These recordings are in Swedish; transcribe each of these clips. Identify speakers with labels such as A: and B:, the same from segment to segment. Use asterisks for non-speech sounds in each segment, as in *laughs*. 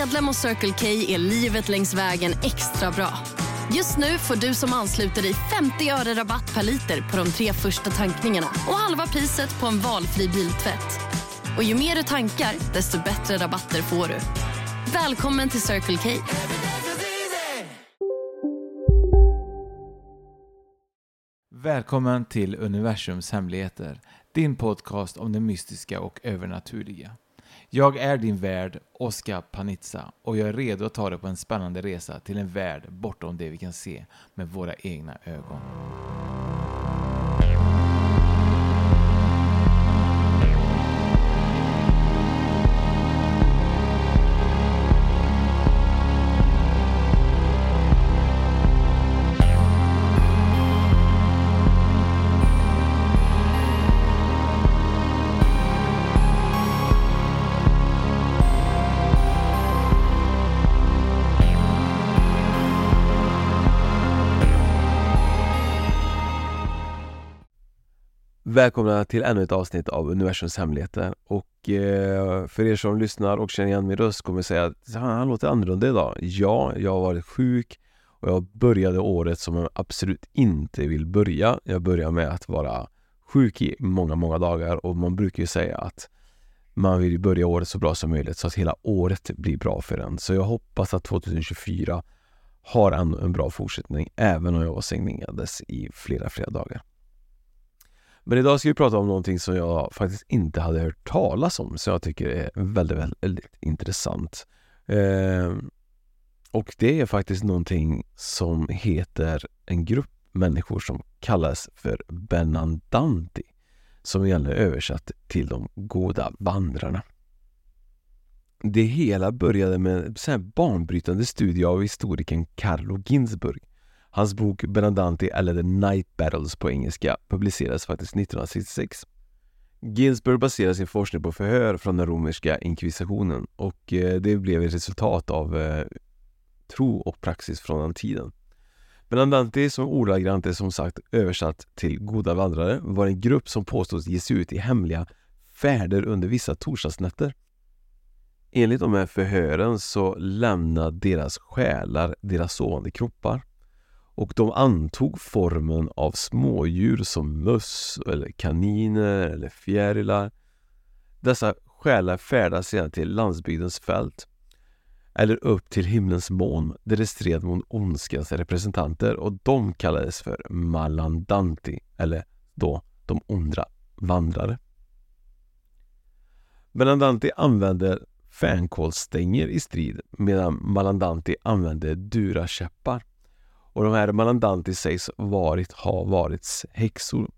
A: Medlem hos Circle K är livet längs vägen extra bra. Just nu får du som ansluter dig 50 öre rabatt per liter på de tre första tankningarna och halva priset på en valfri biltvätt. Och ju mer du tankar, desto bättre rabatter får du. Välkommen till Circle K.
B: Välkommen till Universums hemligheter, din podcast om det mystiska och övernaturliga. Jag är din värd, Oskar Panizza, och jag är redo att ta dig på en spännande resa till en värld bortom det vi kan se med våra egna ögon.
C: Välkomna till ännu ett avsnitt av Universums hemligheter och eh, för er som lyssnar och känner igen min röst kommer jag säga att han, låter annorlunda idag. Ja, jag har varit sjuk och jag började året som jag absolut inte vill börja. Jag började med att vara sjuk i många, många dagar och man brukar ju säga att man vill börja året så bra som möjligt så att hela året blir bra för en. Så jag hoppas att 2024 har ändå en bra fortsättning även om jag var signingades i flera, flera dagar. Men idag ska vi prata om någonting som jag faktiskt inte hade hört talas om, som jag tycker är väldigt, väldigt, väldigt intressant. Eh, och det är faktiskt någonting som heter en grupp människor som kallas för Benandanti, som gäller översatt till de goda vandrarna. Det hela började med en barnbrytande banbrytande studie av historikern Carlo Ginzburg Hans bok Benadanti eller The Night Battles på engelska publicerades faktiskt 1966. Ginsburg baserar sin forskning på förhör från den romerska inkvisitionen och eh, det blev ett resultat av eh, tro och praxis från den tiden. Benandanti, som ordagrant är som sagt översatt till goda vandrare, var en grupp som påstås ge sig ut i hemliga färder under vissa torsdagsnätter. Enligt de här förhören så lämnade deras själar deras sovande kroppar och de antog formen av smådjur som möss eller kaniner eller fjärilar. Dessa själar färdas sedan till landsbygdens fält eller upp till himlens moln där det stred mot ondskans representanter och de kallades för Malandanti eller då de onda vandrare. Malandanti använde fänkålsstänger i strid medan Malandanti använde durakäppar. Och de här Malandanti sägs varit, ha varit häxor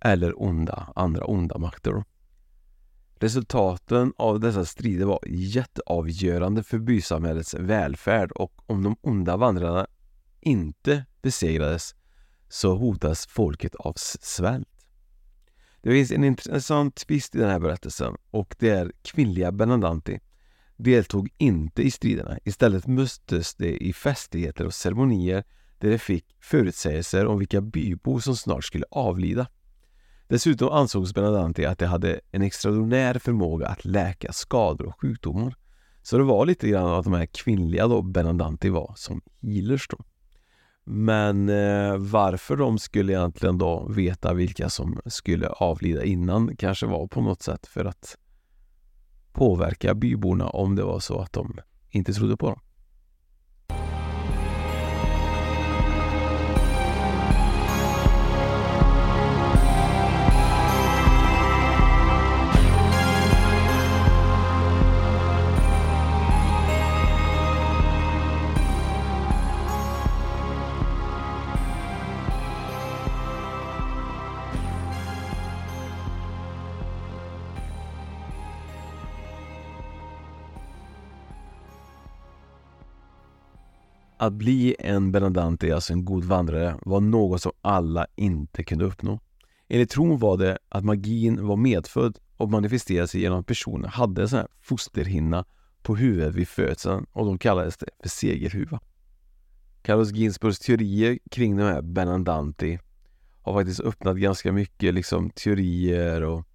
C: eller onda, andra onda makter. Resultaten av dessa strider var jätteavgörande för bysamhällets välfärd och om de onda vandrarna inte besegrades så hotas folket av svält. Det finns en intressant twist i den här berättelsen och det är kvinnliga Benandanti deltog inte i striderna. Istället möttes de i festligheter och ceremonier där de fick förutsägelser om vilka bybor som snart skulle avlida. Dessutom ansågs Benadante att de hade en extraordinär förmåga att läka skador och sjukdomar. Så det var lite grann att de här kvinnliga då Benadante var som healers då. Men eh, varför de skulle egentligen då veta vilka som skulle avlida innan kanske var på något sätt för att påverka byborna om det var så att de inte trodde på dem. Att bli en benadante, alltså en god vandrare, var något som alla inte kunde uppnå. Enligt tron var det att magin var medfödd och manifesterade sig genom att personen hade en sån här fosterhinna på huvudet vid födseln och de kallades det för segerhuva. Carlos Ginsburgs teorier kring de här Benandanti har faktiskt öppnat ganska mycket liksom teorier och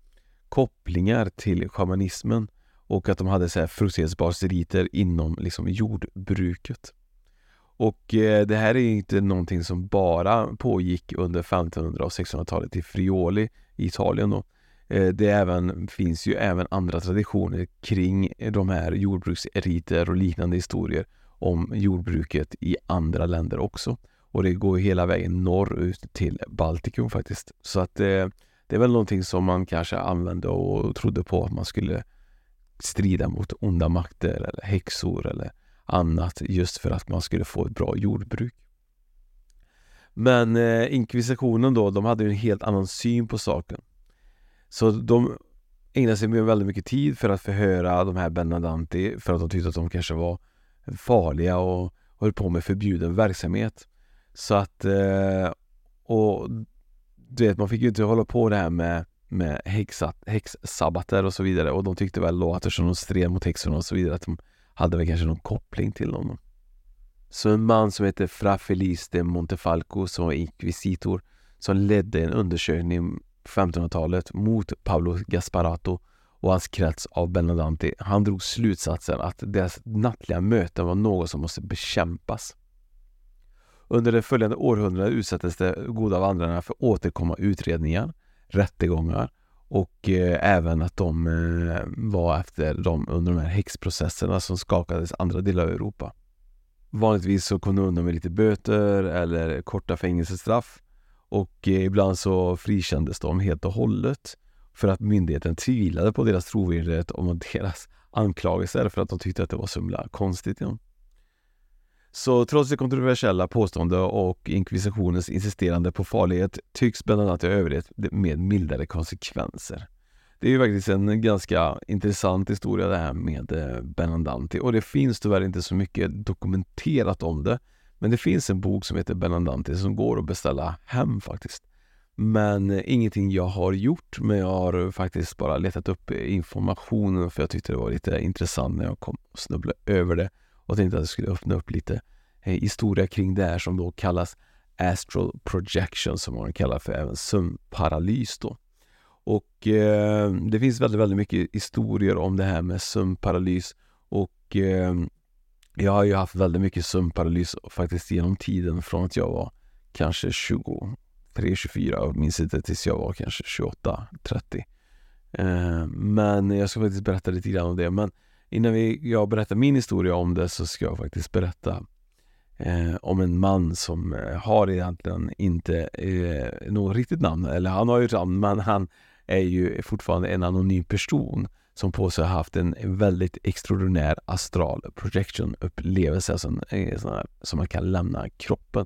C: kopplingar till shamanismen och att de hade så här fruktighetsbasriter inom liksom jordbruket. Och eh, det här är inte någonting som bara pågick under 1500 och 1600-talet i Friuli i Italien då. Eh, det även, finns ju även andra traditioner kring de här jordbruksriter och liknande historier om jordbruket i andra länder också. Och det går hela vägen norrut till Baltikum faktiskt. Så att eh, det är väl någonting som man kanske använde och trodde på att man skulle strida mot onda makter eller häxor eller annat just för att man skulle få ett bra jordbruk. Men eh, inkvisitionen då, de hade en helt annan syn på saken. Så de ägnade sig väldigt mycket tid för att förhöra de här Benadanti för att de tyckte att de kanske var farliga och höll på med förbjuden verksamhet. Så att, eh, och du vet, man fick ju inte hålla på det här med, med häxat, häxsabbater och så vidare och de tyckte väl då att eftersom de stred mot häxorna och så vidare att de hade väl kanske någon koppling till honom. Så en man som heter Fra Feliz de Montefalco som var inkvisitor som ledde en undersökning på 1500-talet mot Pablo Gasparato och hans krets av Benadanti. Han drog slutsatsen att deras nattliga möten var något som måste bekämpas. Under det följande århundradet utsattes de goda vandrarna för återkomma utredningar, rättegångar och eh, även att de eh, var efter dem under de här häxprocesserna som skakades andra delar av Europa. Vanligtvis så kom de undan med lite böter eller korta fängelsestraff och eh, ibland så frikändes de helt och hållet för att myndigheten tvivlade på deras trovärdighet om deras anklagelser för att de tyckte att det var så himla konstigt. Ja. Så trots det kontroversiella påstående och inkvisitionens insisterande på farlighet tycks bland annat ha överlevt med mildare konsekvenser. Det är ju faktiskt en ganska intressant historia det här med eh, Benandanti och det finns tyvärr inte så mycket dokumenterat om det. Men det finns en bok som heter Benandanti som går att beställa hem faktiskt. Men eh, ingenting jag har gjort, men jag har faktiskt bara letat upp informationen för jag tyckte det var lite intressant när jag kom och snubblade över det och tänkte att jag skulle öppna upp lite eh, historia kring det här som då kallas Astral Projection som man kallar för även sömnparalys då. Och eh, det finns väldigt, väldigt mycket historier om det här med sömnparalys och eh, jag har ju haft väldigt mycket sömnparalys faktiskt genom tiden från att jag var kanske 23, 24 och minns inte tills jag var kanske 28, 30. Eh, men jag ska faktiskt berätta lite grann om det. Men innan vi, jag berättar min historia om det så ska jag faktiskt berätta eh, om en man som eh, har egentligen inte eh, något riktigt namn. Eller han har ju ett namn men han är ju fortfarande en anonym person som på sig har haft en väldigt extraordinär astral projection upplevelse som, eh, som man kan lämna kroppen.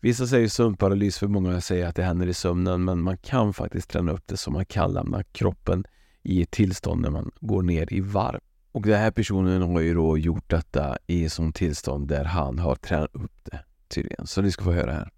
C: Vissa säger sömnparalys för många säger att det händer i sömnen men man kan faktiskt träna upp det så man kan lämna kroppen i ett tillstånd när man går ner i varv. Och den här personen har ju då gjort detta i sånt tillstånd där han har tränat upp det tydligen. Så ni ska få höra här.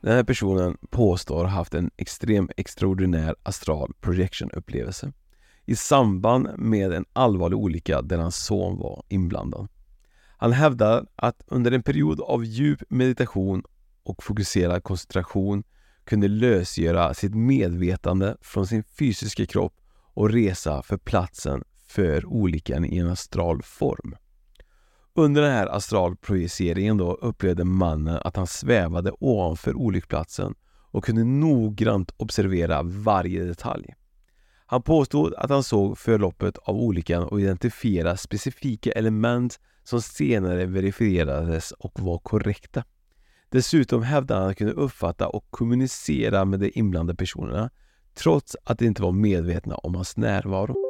C: Den här personen påstår ha haft en extrem extraordinär astral projection upplevelse i samband med en allvarlig olycka där hans son var inblandad. Han hävdar att under en period av djup meditation och fokuserad koncentration kunde lösgöra sitt medvetande från sin fysiska kropp och resa för platsen för olyckan i en astral form. Under den här astralprojiceringen då upplevde mannen att han svävade ovanför olycksplatsen och kunde noggrant observera varje detalj. Han påstod att han såg förloppet av olyckan och identifierade specifika element som senare verifierades och var korrekta. Dessutom hävdade han att han kunde uppfatta och kommunicera med de inblandade personerna trots att de inte var medvetna om hans närvaro.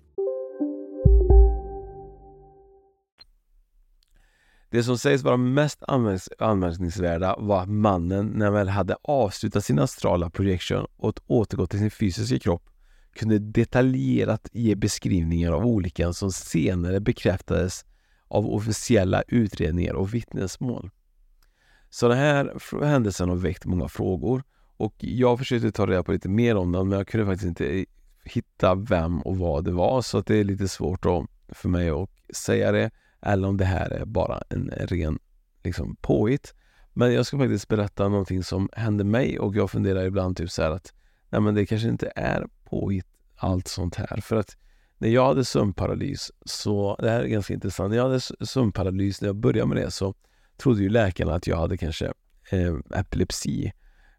C: Det som sägs vara mest anmärkningsvärda var att mannen, när han väl hade avslutat sin astrala projection och återgått till sin fysiska kropp, kunde detaljerat ge beskrivningar av olyckan som senare bekräftades av officiella utredningar och vittnesmål. Så den här händelsen har väckt många frågor och jag försökte ta reda på lite mer om den men jag kunde faktiskt inte hitta vem och vad det var så att det är lite svårt då för mig att säga det eller om det här är bara en ren liksom, påhitt. Men jag ska faktiskt berätta någonting som hände mig och jag funderar ibland typ så här att nej men det kanske inte är påhitt allt sånt här. För att när jag hade sömnparalys så, det här är ganska intressant, när jag hade sömnparalys, när jag började med det så trodde ju läkarna att jag hade kanske eh, epilepsi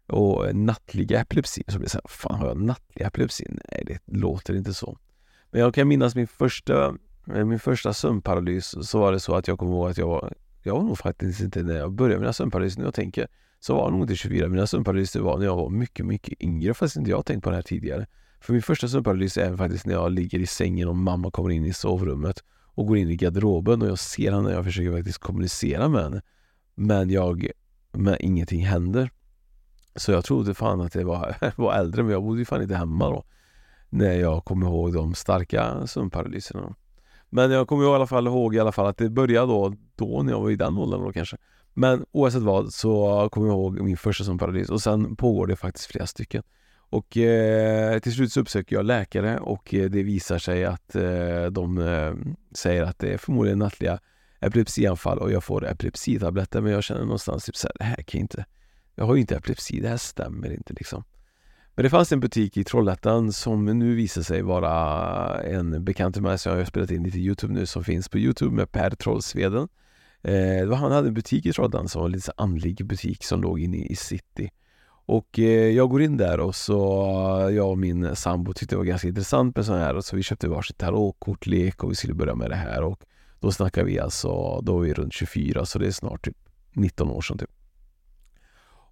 C: och nattlig epilepsi. Så blev jag så här, fan har jag nattlig epilepsi? Nej, det låter inte så. Men jag kan minnas min första, Eh, min första sömnparalys så var det så att jag kommer ihåg att jag var, jag var nog faktiskt inte när jag började mina sömnparalyser, när jag tänker så var jag nog inte 24, mina sömnparalyser var när jag var mycket, mycket yngre fast inte jag har tänkt på det här tidigare. För min första sömnparalys är faktiskt när jag ligger i sängen och mamma kommer in i sovrummet och går in i garderoben och jag ser henne och jag försöker faktiskt kommunicera med henne. Men jag, men ingenting händer. Så jag trodde fan att det var, *laughs* var äldre men jag bodde ju fan inte hemma då. När jag kommer ihåg de starka sömnparalyserna. Men jag kommer i alla fall ihåg i alla fall att det började då, då när jag var i den åldern då kanske. Men oavsett vad så kommer jag ihåg min första sömnparalys och sen pågår det faktiskt flera stycken. Och eh, till slut så uppsöker jag läkare och eh, det visar sig att eh, de eh, säger att det är förmodligen nattliga epilepsianfall och jag får epilepsitabletter men jag känner någonstans typ så här, det här kan jag inte, jag har ju inte epilepsi, det här stämmer inte liksom. Men det fanns en butik i Trollhättan som nu visar sig vara en bekant till mig som jag har spelat in lite Youtube nu som finns på Youtube med Per Trollsveden. Eh, han hade en butik i Trollhättan som var lite andlig butik som låg inne i city. Och eh, jag går in där och så jag och min sambo tyckte det var ganska intressant med sån här så vi köpte varsitt tarotkortlek och vi skulle börja med det här och då snackar vi alltså, då är vi runt 24 så det är snart typ 19 år sedan typ.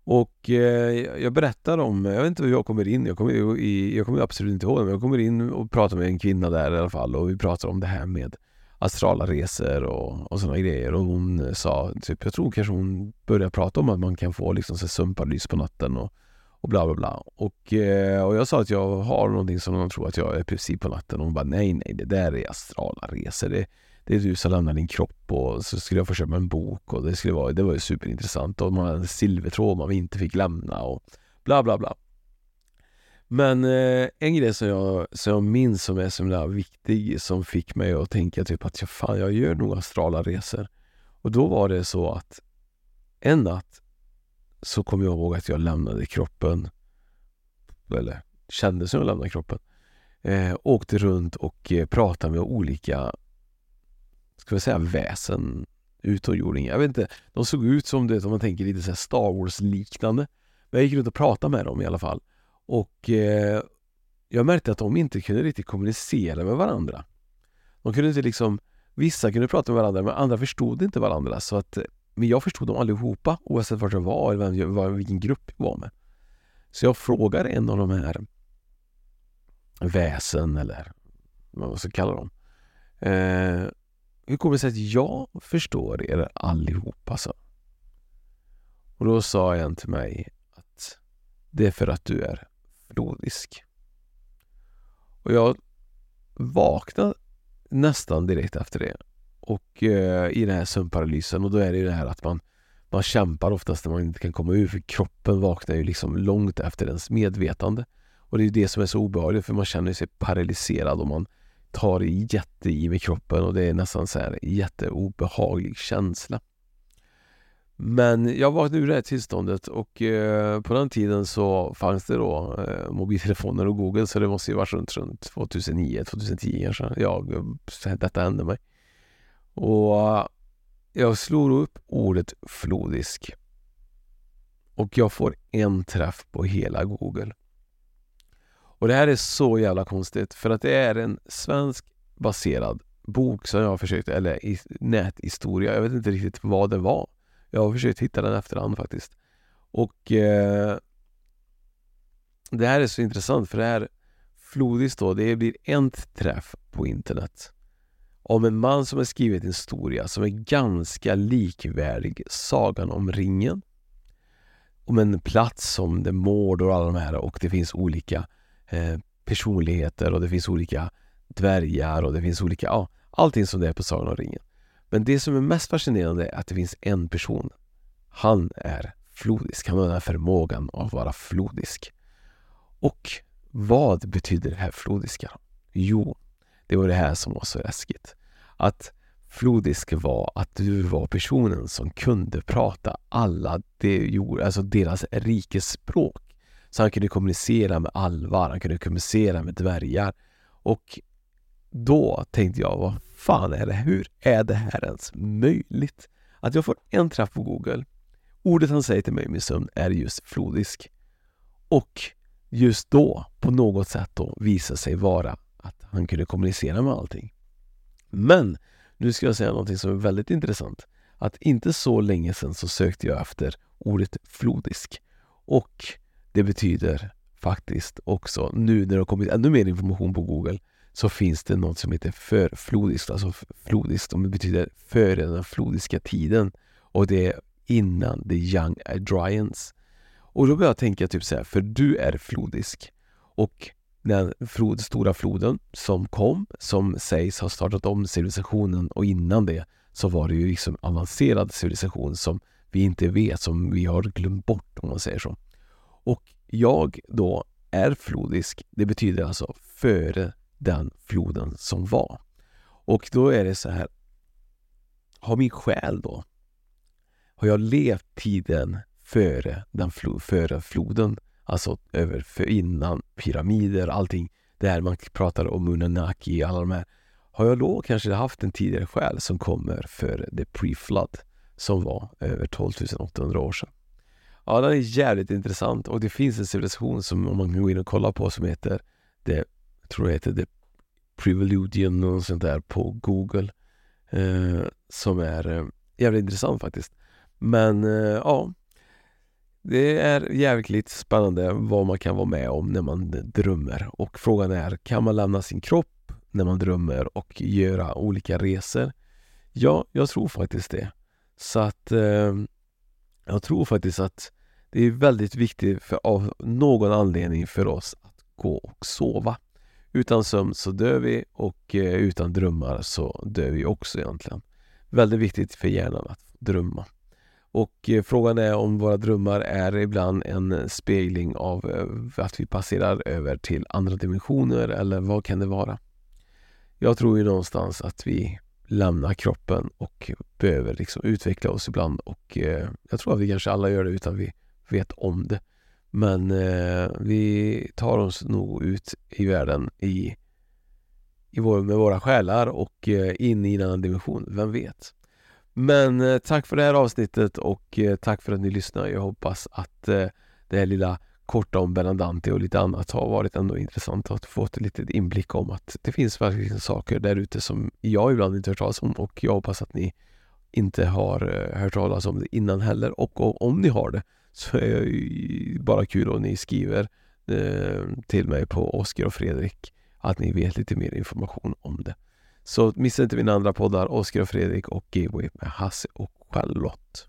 C: Och eh, jag berättar om, jag vet inte hur jag kommer in, jag kommer, i, jag kommer absolut inte ihåg det, men jag kommer in och pratar med en kvinna där i alla fall och vi pratar om det här med astrala resor och, och sådana grejer och hon eh, sa, typ, jag tror kanske hon började prata om att man kan få liksom så sömnparalys på natten och, och bla bla bla. Och, eh, och jag sa att jag har någonting som de tror att jag är epilepsi på natten och hon bara nej nej det där är astrala resor. Det, det är du som lämnar din kropp och så skulle jag få köpa en bok och det skulle vara, det var ju superintressant och man hade en silvertråd man inte fick lämna och bla bla bla. Men eh, en grej som jag, som jag minns som är så himla viktig som fick mig att tänka typ att jag fan, jag gör nog astrala resor. Och då var det så att en natt så kom jag ihåg att jag lämnade kroppen eller kände som jag lämnade kroppen. Eh, åkte runt och eh, pratade med olika ska vi säga väsen, utomjordingar. Jag vet inte, de såg ut som det, om man tänker lite så här Star Wars-liknande. Men jag gick runt och pratade med dem i alla fall. Och eh, jag märkte att de inte kunde riktigt kommunicera med varandra. De kunde inte liksom, vissa kunde prata med varandra men andra förstod inte varandra. Så att, eh, men jag förstod dem allihopa oavsett vart jag var eller vem jag, var, vilken grupp jag var med. Så jag frågade en av de här väsen eller vad man ska kalla dem eh, hur kommer det sig att jag förstår er allihopa? alltså? Och då sa en till mig att det är för att du är flodisk. Och jag vaknade nästan direkt efter det. Och eh, i den här sömnparalysen och då är det ju det här att man man kämpar oftast när man inte kan komma ur för kroppen vaknar ju liksom långt efter ens medvetande. Och det är det som är så obehagligt för man känner sig paralyserad och man tar jätte i med kroppen och det är nästan så här jätteobehaglig känsla. Men jag vaknade ur det här tillståndet och eh, på den tiden så fanns det då eh, mobiltelefoner och Google så det måste ju varit runt, runt 2009, 2010 kanske. Ja, eh, detta hände mig. Och eh, jag slår upp ordet flodisk och jag får en träff på hela Google. Och det här är så jävla konstigt för att det är en svensk baserad bok som jag har försökt, eller i, näthistoria. Jag vet inte riktigt vad det var. Jag har försökt hitta den efterhand faktiskt. Och eh, det här är så intressant för det här Flodis då, det blir en träff på internet om en man som har skrivit en historia som är ganska likvärdig Sagan om ringen. Om en plats som det Mordor och alla de här och det finns olika eh, Eh, personligheter och det finns olika dvärgar och det finns olika, ja, allting som det är på Sagan om ringen. Men det som är mest fascinerande är att det finns en person. Han är flodisk. Han har den här förmågan att vara flodisk. Och vad betyder det här flodiska? Jo, det var det här som var så läskigt. Att flodisk var att du var personen som kunde prata alla de, alltså deras rikes språk. Så han kunde kommunicera med alvar, han kunde kommunicera med dvärgar. Och då tänkte jag, vad fan är det? Hur är det här ens möjligt? Att jag får en träff på Google. Ordet han säger till mig i min sömn är just flodisk. Och just då, på något sätt då, visar sig vara att han kunde kommunicera med allting. Men nu ska jag säga någonting som är väldigt intressant. Att inte så länge sedan så sökte jag efter ordet flodisk. Och det betyder faktiskt också, nu när det har kommit ännu mer information på Google, så finns det något som heter förflodiskt. Alltså flodiskt, och det betyder före den flodiska tiden. Och det är innan the young Adrians. Och då börjar jag tänka typ så här, för du är flodisk. Och den flod, stora floden som kom, som sägs ha startat om civilisationen och innan det så var det ju liksom avancerad civilisation som vi inte vet, som vi har glömt bort om man säger så. Och jag då är flodisk, det betyder alltså före den floden som var. Och då är det så här, har min själ då, har jag levt tiden före, den flo, före floden? Alltså över för innan pyramider, allting där man pratar om Munanaki, alla de här. Har jag då kanske haft en tidigare själ som kommer före the pre-flood som var över 12 800 år sedan. Ja, den är jävligt intressant och det finns en civilisation som om man går in och kollar på som heter det, jag tror det heter The Privilegium och sånt där på Google. Eh, som är eh, jävligt intressant faktiskt. Men eh, ja, det är jävligt spännande vad man kan vara med om när man drömmer och frågan är, kan man lämna sin kropp när man drömmer och göra olika resor? Ja, jag tror faktiskt det. Så att eh, jag tror faktiskt att det är väldigt viktigt för, av någon anledning för oss att gå och sova. Utan sömn så dör vi och eh, utan drömmar så dör vi också egentligen. Väldigt viktigt för hjärnan att drömma. Och eh, frågan är om våra drömmar är ibland en spegling av eh, att vi passerar över till andra dimensioner eller vad kan det vara? Jag tror ju någonstans att vi lämnar kroppen och behöver liksom utveckla oss ibland och eh, jag tror att vi kanske alla gör det utan vi vet om det. Men eh, vi tar oss nog ut i världen i, i vår, med våra själar och eh, in i en annan dimension, vem vet? Men eh, tack för det här avsnittet och eh, tack för att ni lyssnar. Jag hoppas att eh, det här lilla korta om Benandante och lite annat har varit ändå intressant att få ett litet inblick om att det finns verkligen saker där ute som jag ibland inte hört talas om och jag hoppas att ni inte har eh, hört talas om det innan heller och om ni har det så är det bara kul om ni skriver eh, till mig på Oskar och Fredrik att ni vet lite mer information om det. Så missa inte mina andra poddar, Oskar och Fredrik och Gateway med Hasse och Charlotte.